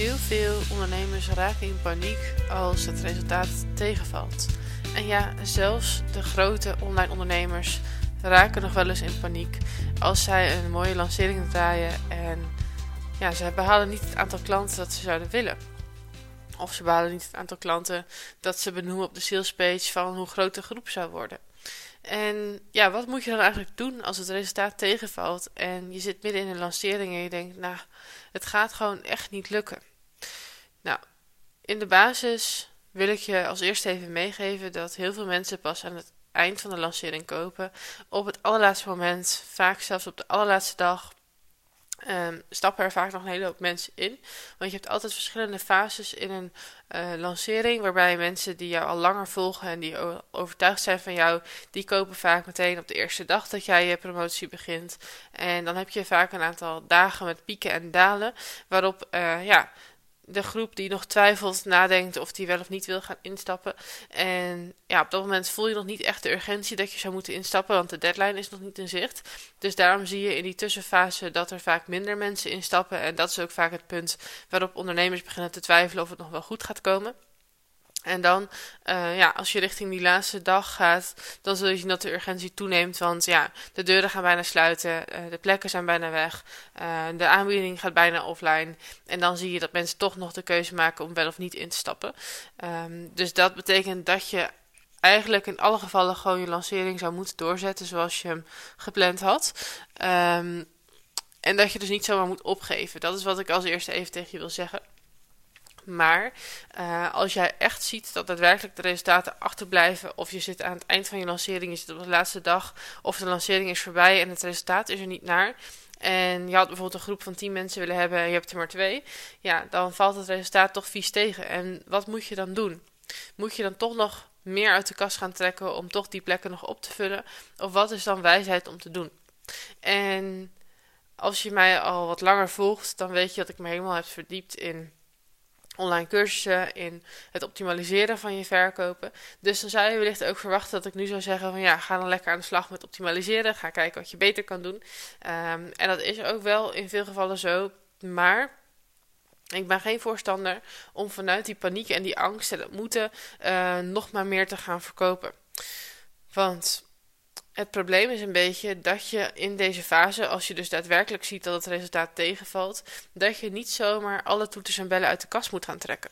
Heel veel ondernemers raken in paniek als het resultaat tegenvalt. En ja, zelfs de grote online ondernemers raken nog wel eens in paniek als zij een mooie lancering draaien en ja, ze behalen niet het aantal klanten dat ze zouden willen. Of ze behalen niet het aantal klanten dat ze benoemen op de salespage van hoe groot de groep zou worden. En ja, wat moet je dan eigenlijk doen als het resultaat tegenvalt en je zit midden in een lancering en je denkt, nou, het gaat gewoon echt niet lukken. In de basis wil ik je als eerste even meegeven dat heel veel mensen pas aan het eind van de lancering kopen. Op het allerlaatste moment, vaak zelfs op de allerlaatste dag, um, stappen er vaak nog een hele hoop mensen in. Want je hebt altijd verschillende fases in een uh, lancering, waarbij mensen die jou al langer volgen en die overtuigd zijn van jou, die kopen vaak meteen op de eerste dag dat jij je promotie begint. En dan heb je vaak een aantal dagen met pieken en dalen, waarop uh, ja, de groep die nog twijfelt, nadenkt of die wel of niet wil gaan instappen. En ja, op dat moment voel je nog niet echt de urgentie dat je zou moeten instappen, want de deadline is nog niet in zicht. Dus daarom zie je in die tussenfase dat er vaak minder mensen instappen. En dat is ook vaak het punt waarop ondernemers beginnen te twijfelen of het nog wel goed gaat komen. En dan, uh, ja, als je richting die laatste dag gaat, dan zul je zien dat de urgentie toeneemt. Want ja, de deuren gaan bijna sluiten, uh, de plekken zijn bijna weg, uh, de aanbieding gaat bijna offline. En dan zie je dat mensen toch nog de keuze maken om wel of niet in te stappen. Um, dus dat betekent dat je eigenlijk in alle gevallen gewoon je lancering zou moeten doorzetten zoals je hem gepland had. Um, en dat je dus niet zomaar moet opgeven. Dat is wat ik als eerste even tegen je wil zeggen. Maar uh, als jij echt ziet dat daadwerkelijk de resultaten achterblijven, of je zit aan het eind van je lancering, je zit op de laatste dag, of de lancering is voorbij en het resultaat is er niet naar. En je had bijvoorbeeld een groep van 10 mensen willen hebben en je hebt er maar twee. Ja, dan valt het resultaat toch vies tegen. En wat moet je dan doen? Moet je dan toch nog meer uit de kast gaan trekken om toch die plekken nog op te vullen? Of wat is dan wijsheid om te doen? En als je mij al wat langer volgt, dan weet je dat ik me helemaal heb verdiept in online cursussen, in het optimaliseren van je verkopen. Dus dan zou je wellicht ook verwachten dat ik nu zou zeggen van ja, ga dan lekker aan de slag met optimaliseren. Ga kijken wat je beter kan doen. Um, en dat is ook wel in veel gevallen zo. Maar ik ben geen voorstander om vanuit die paniek en die angst en het moeten uh, nog maar meer te gaan verkopen. Want het probleem is een beetje dat je in deze fase, als je dus daadwerkelijk ziet dat het resultaat tegenvalt, dat je niet zomaar alle toeters en bellen uit de kast moet gaan trekken.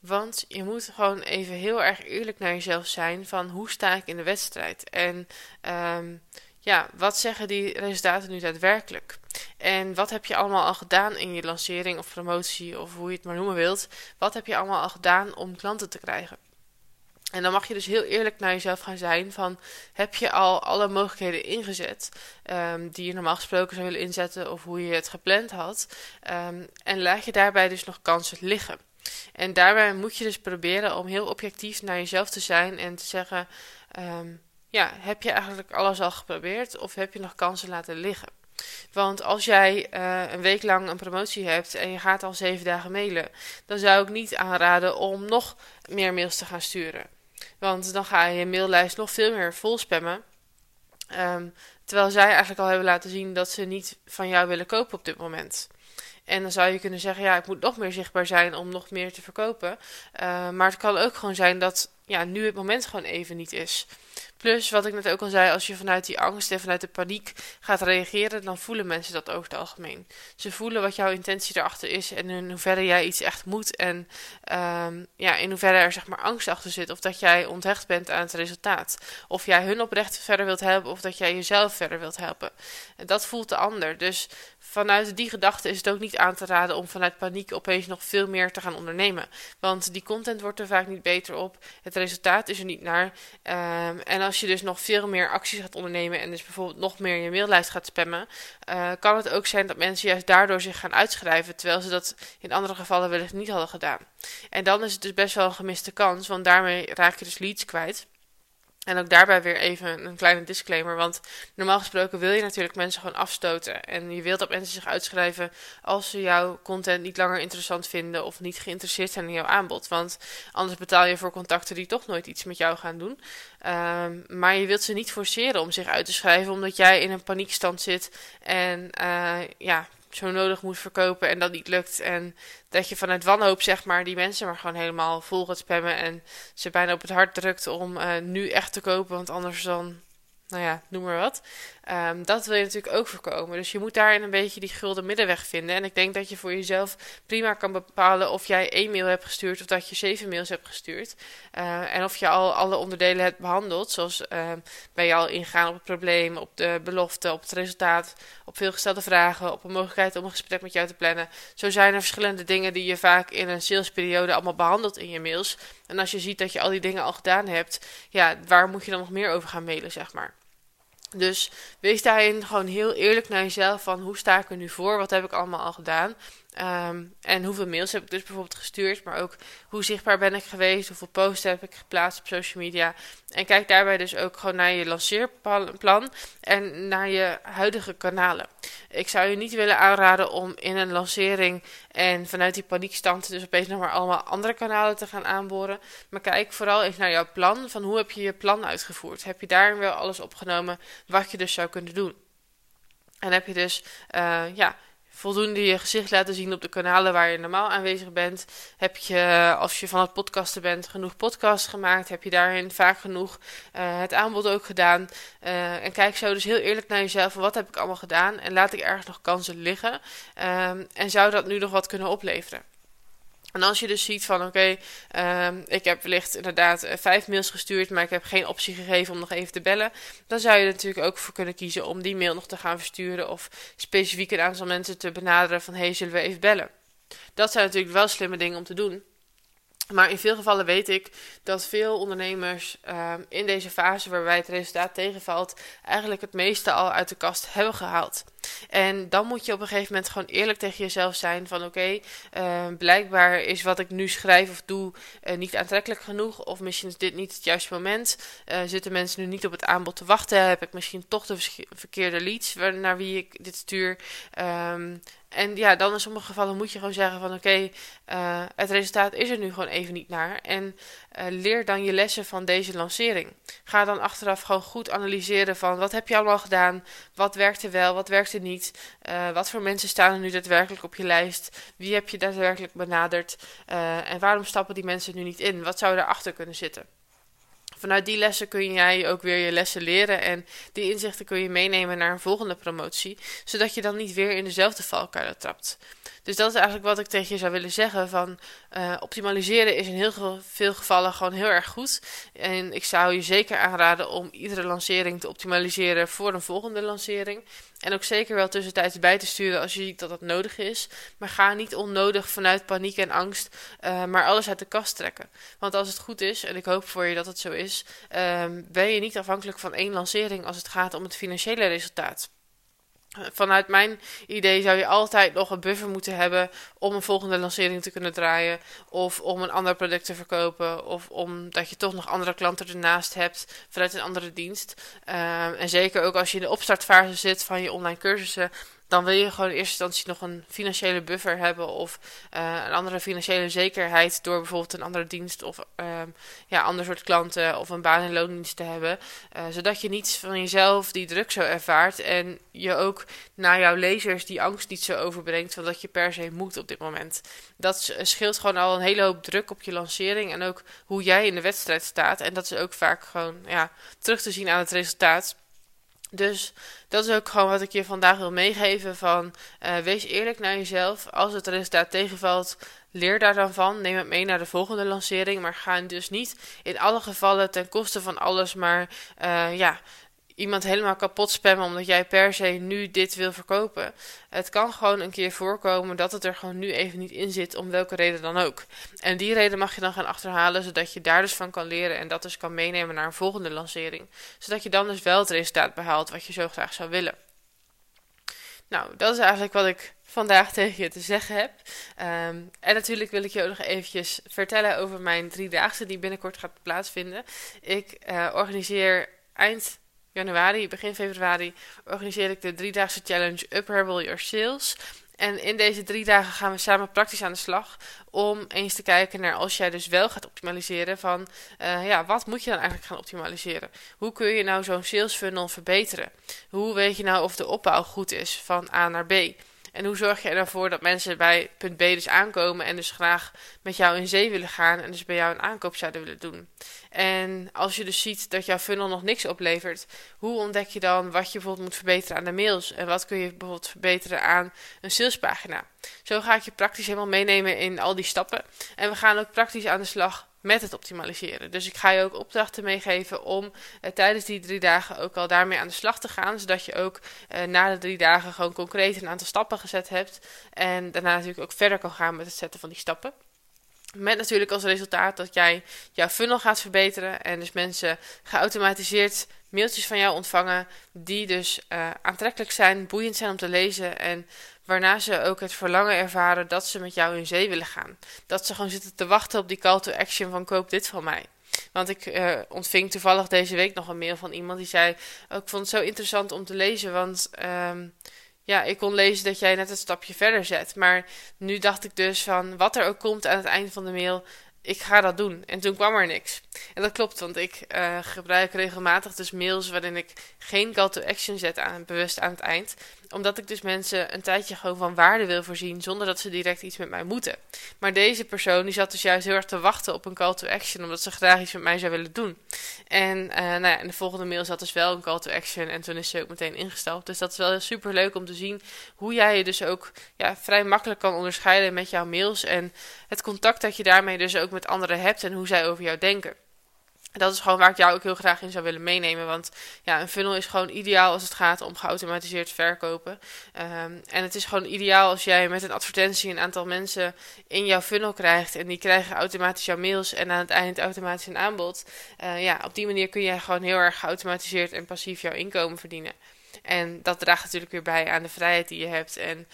Want je moet gewoon even heel erg eerlijk naar jezelf zijn van hoe sta ik in de wedstrijd? En um, ja, wat zeggen die resultaten nu daadwerkelijk? En wat heb je allemaal al gedaan in je lancering of promotie of hoe je het maar noemen wilt? Wat heb je allemaal al gedaan om klanten te krijgen? En dan mag je dus heel eerlijk naar jezelf gaan zijn van heb je al alle mogelijkheden ingezet um, die je normaal gesproken zou willen inzetten of hoe je het gepland had. Um, en laat je daarbij dus nog kansen liggen. En daarbij moet je dus proberen om heel objectief naar jezelf te zijn en te zeggen, um, ja, heb je eigenlijk alles al geprobeerd of heb je nog kansen laten liggen? Want als jij uh, een week lang een promotie hebt en je gaat al zeven dagen mailen, dan zou ik niet aanraden om nog meer mails te gaan sturen. Want dan ga je je maillijst nog veel meer vol spammen. Um, terwijl zij eigenlijk al hebben laten zien dat ze niet van jou willen kopen op dit moment. En dan zou je kunnen zeggen, ja, ik moet nog meer zichtbaar zijn om nog meer te verkopen. Uh, maar het kan ook gewoon zijn dat ja, nu het moment gewoon even niet is. Plus, wat ik net ook al zei, als je vanuit die angst en vanuit de paniek gaat reageren, dan voelen mensen dat over het algemeen. Ze voelen wat jouw intentie erachter is en in hoeverre jij iets echt moet en um, ja, in hoeverre er zeg maar angst achter zit. Of dat jij onthecht bent aan het resultaat. Of jij hun oprecht verder wilt helpen of dat jij jezelf verder wilt helpen. En dat voelt de ander. Dus vanuit die gedachte is het ook niet aan te raden om vanuit paniek opeens nog veel meer te gaan ondernemen. Want die content wordt er vaak niet beter op. Het resultaat is er niet naar. Um, en als je dus nog veel meer acties gaat ondernemen en dus bijvoorbeeld nog meer je maillijst gaat spammen, uh, kan het ook zijn dat mensen juist daardoor zich gaan uitschrijven, terwijl ze dat in andere gevallen wellicht niet hadden gedaan. En dan is het dus best wel een gemiste kans, want daarmee raak je dus leads kwijt. En ook daarbij weer even een kleine disclaimer. Want normaal gesproken wil je natuurlijk mensen gewoon afstoten. En je wilt dat mensen zich uitschrijven als ze jouw content niet langer interessant vinden of niet geïnteresseerd zijn in jouw aanbod. Want anders betaal je voor contacten die toch nooit iets met jou gaan doen. Um, maar je wilt ze niet forceren om zich uit te schrijven omdat jij in een paniekstand zit en uh, ja, zo nodig moet verkopen en dat niet lukt. En dat je vanuit wanhoop, zeg maar, die mensen maar gewoon helemaal vol gaat spammen. En ze bijna op het hart drukt om uh, nu echt te kopen, want anders dan nou ja, noem maar wat. Um, dat wil je natuurlijk ook voorkomen. Dus je moet daarin een beetje die gulden middenweg vinden. En ik denk dat je voor jezelf prima kan bepalen of jij één mail hebt gestuurd of dat je zeven mails hebt gestuurd. Uh, en of je al alle onderdelen hebt behandeld. Zoals uh, ben je al ingegaan op het probleem, op de belofte, op het resultaat, op veel gestelde vragen, op een mogelijkheid om een gesprek met jou te plannen. Zo zijn er verschillende dingen die je vaak in een salesperiode allemaal behandelt in je mails. En als je ziet dat je al die dingen al gedaan hebt, ja, waar moet je dan nog meer over gaan mailen, zeg maar. Dus wees daarin gewoon heel eerlijk naar jezelf van hoe sta ik er nu voor? Wat heb ik allemaal al gedaan? Ehm, en hoeveel mails heb ik dus bijvoorbeeld gestuurd, maar ook hoe zichtbaar ben ik geweest, hoeveel posts heb ik geplaatst op social media. En kijk daarbij dus ook gewoon naar je lanceerplan en naar je huidige kanalen. Ik zou je niet willen aanraden om in een lancering en vanuit die paniekstand dus opeens nog maar allemaal andere kanalen te gaan aanboren. Maar kijk vooral eens naar jouw plan, van hoe heb je je plan uitgevoerd? Heb je daarin wel alles opgenomen wat je dus zou kunnen doen? En heb je dus, uh, ja voldoende je gezicht laten zien op de kanalen waar je normaal aanwezig bent? Heb je, als je van het podcasten bent, genoeg podcasts gemaakt? Heb je daarin vaak genoeg uh, het aanbod ook gedaan? Uh, en kijk zo dus heel eerlijk naar jezelf. Wat heb ik allemaal gedaan? En laat ik ergens nog kansen liggen? Um, en zou dat nu nog wat kunnen opleveren? En als je dus ziet van oké, um, ik heb wellicht inderdaad uh, vijf mails gestuurd, maar ik heb geen optie gegeven om nog even te bellen, dan zou je er natuurlijk ook voor kunnen kiezen om die mail nog te gaan versturen of specifiek een aantal mensen te benaderen van hey, zullen we even bellen? Dat zijn natuurlijk wel slimme dingen om te doen. Maar in veel gevallen weet ik dat veel ondernemers uh, in deze fase waarbij het resultaat tegenvalt, eigenlijk het meeste al uit de kast hebben gehaald. En dan moet je op een gegeven moment gewoon eerlijk tegen jezelf zijn van oké, uh, blijkbaar is wat ik nu schrijf of doe uh, niet aantrekkelijk genoeg. Of misschien is dit niet het juiste moment. Uh, zitten mensen nu niet op het aanbod te wachten? Heb ik misschien toch de verkeerde leads naar wie ik dit stuur? Um, en ja, dan in sommige gevallen moet je gewoon zeggen van oké, uh, het resultaat is er nu gewoon even niet naar. En uh, leer dan je lessen van deze lancering. Ga dan achteraf gewoon goed analyseren van wat heb je allemaal gedaan, wat werkte wel, wat werkte niet, uh, wat voor mensen staan er nu daadwerkelijk op je lijst, wie heb je daadwerkelijk benaderd en waarom stappen die mensen nu niet in, wat zou erachter kunnen zitten. Vanuit die lessen kun jij ook weer je lessen leren en die inzichten kun je meenemen naar een volgende promotie, zodat je dan niet weer in dezelfde valkuilen trapt. Dus dat is eigenlijk wat ik tegen je zou willen zeggen. Van uh, optimaliseren is in heel veel gevallen gewoon heel erg goed. En ik zou je zeker aanraden om iedere lancering te optimaliseren voor een volgende lancering. En ook zeker wel tussentijds bij te sturen als je ziet dat dat nodig is. Maar ga niet onnodig vanuit paniek en angst uh, maar alles uit de kast trekken. Want als het goed is, en ik hoop voor je dat het zo is, uh, ben je niet afhankelijk van één lancering als het gaat om het financiële resultaat. Vanuit mijn idee zou je altijd nog een buffer moeten hebben om een volgende lancering te kunnen draaien. Of om een ander product te verkopen. Of omdat je toch nog andere klanten ernaast hebt vanuit een andere dienst. Uh, en zeker ook als je in de opstartfase zit van je online cursussen dan wil je gewoon in eerste instantie nog een financiële buffer hebben of uh, een andere financiële zekerheid door bijvoorbeeld een andere dienst of uh, ja, ander soort klanten of een baan- en loondienst te hebben. Uh, zodat je niet van jezelf die druk zo ervaart en je ook naar jouw lezers die angst niet zo overbrengt van dat je per se moet op dit moment. Dat scheelt gewoon al een hele hoop druk op je lancering en ook hoe jij in de wedstrijd staat. En dat is ook vaak gewoon ja, terug te zien aan het resultaat. Dus dat is ook gewoon wat ik je vandaag wil meegeven van uh, wees eerlijk naar jezelf. Als het resultaat tegenvalt, leer daar dan van. Neem het mee naar de volgende lancering. Maar ga dus niet in alle gevallen ten koste van alles maar uh, ja, iemand helemaal kapot spammen omdat jij per se nu dit wil verkopen. Het kan gewoon een keer voorkomen dat het er gewoon nu even niet in zit, om welke reden dan ook. En die reden mag je dan gaan achterhalen, zodat je daar dus van kan leren en dat dus kan meenemen naar een volgende lancering. Zodat je dan dus wel het resultaat behaalt wat je zo graag zou willen. Nou, dat is eigenlijk wat ik vandaag tegen je te zeggen heb. Um, en natuurlijk wil ik je ook nog eventjes vertellen over mijn driedaagse die binnenkort gaat plaatsvinden. Ik uh, organiseer eind januari, begin februari, organiseer ik de driedaagse challenge Upherbal Your Sales. En in deze drie dagen gaan we samen praktisch aan de slag om eens te kijken naar als jij dus wel gaat optimaliseren van uh, ja, wat moet je dan eigenlijk gaan optimaliseren? Hoe kun je nou zo'n sales funnel verbeteren? Hoe weet je nou of de opbouw goed is van A naar B? En hoe zorg je ervoor dat mensen bij punt B dus aankomen en dus graag met jou in zee willen gaan en dus bij jou een aankoop zouden willen doen. En als je dus ziet dat jouw funnel nog niks oplevert, hoe ontdek je dan wat je bijvoorbeeld moet verbeteren aan de mails en wat kun je bijvoorbeeld verbeteren aan een salespagina? Zo ga ik je praktisch helemaal meenemen in al die stappen. En we gaan ook praktisch aan de slag met het optimaliseren. Dus ik ga je ook opdrachten meegeven om eh, tijdens die drie dagen ook al daarmee aan de slag te gaan. Zodat je ook eh, na de drie dagen gewoon concreet een aantal stappen gezet hebt. En daarna natuurlijk ook verder kan gaan met het zetten van die stappen. Met natuurlijk als resultaat dat jij jouw funnel gaat verbeteren. En dus mensen geautomatiseerd mailtjes van jou ontvangen. Die dus uh, aantrekkelijk zijn, boeiend zijn om te lezen. En waarna ze ook het verlangen ervaren dat ze met jou in zee willen gaan. Dat ze gewoon zitten te wachten op die call to action van koop dit van mij. Want ik uh, ontving toevallig deze week nog een mail van iemand die zei: oh, Ik vond het zo interessant om te lezen. Want um, ja, ik kon lezen dat jij net een stapje verder zet. Maar nu dacht ik dus van wat er ook komt aan het eind van de mail, ik ga dat doen. En toen kwam er niks. En dat klopt, want ik uh, gebruik regelmatig dus mails waarin ik geen call to action zet aan, bewust aan het eind omdat ik dus mensen een tijdje gewoon van waarde wil voorzien zonder dat ze direct iets met mij moeten. Maar deze persoon die zat dus juist heel erg te wachten op een call to action omdat ze graag iets met mij zou willen doen. En uh, nou ja, in de volgende mail zat dus wel een call to action en toen is ze ook meteen ingesteld. Dus dat is wel super leuk om te zien hoe jij je dus ook ja, vrij makkelijk kan onderscheiden met jouw mails en het contact dat je daarmee dus ook met anderen hebt en hoe zij over jou denken dat is gewoon waar ik jou ook heel graag in zou willen meenemen. Want ja, een funnel is gewoon ideaal als het gaat om geautomatiseerd verkopen. Um, en het is gewoon ideaal als jij met een advertentie een aantal mensen in jouw funnel krijgt. En die krijgen automatisch jouw mails en aan het eind automatisch een aanbod. Uh, ja, op die manier kun je gewoon heel erg geautomatiseerd en passief jouw inkomen verdienen. En dat draagt natuurlijk weer bij aan de vrijheid die je hebt. En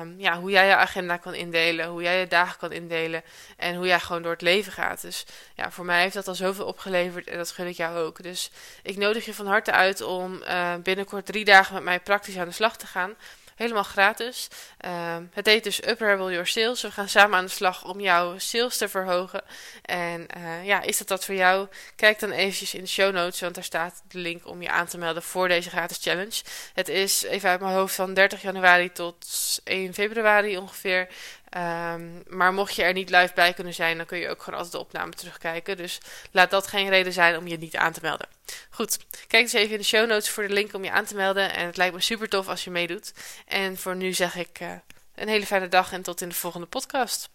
um, ja, hoe jij je agenda kan indelen, hoe jij je dagen kan indelen. En hoe jij gewoon door het leven gaat. Dus ja, voor mij heeft dat al zoveel opgeleverd en dat gun ik jou ook. Dus ik nodig je van harte uit om uh, binnenkort drie dagen met mij praktisch aan de slag te gaan. Helemaal gratis. Uh, het heet dus Uplevel Your Sales. We gaan samen aan de slag om jouw sales te verhogen. En uh, ja, is dat dat voor jou? Kijk dan eventjes in de show notes, want daar staat de link om je aan te melden voor deze gratis challenge. Het is even uit mijn hoofd van 30 januari tot 1 februari ongeveer. Um, maar mocht je er niet live bij kunnen zijn, dan kun je ook gewoon altijd de opname terugkijken. Dus laat dat geen reden zijn om je niet aan te melden. Goed, kijk eens even in de show notes voor de link om je aan te melden. En het lijkt me super tof als je meedoet. En voor nu zeg ik uh, een hele fijne dag en tot in de volgende podcast.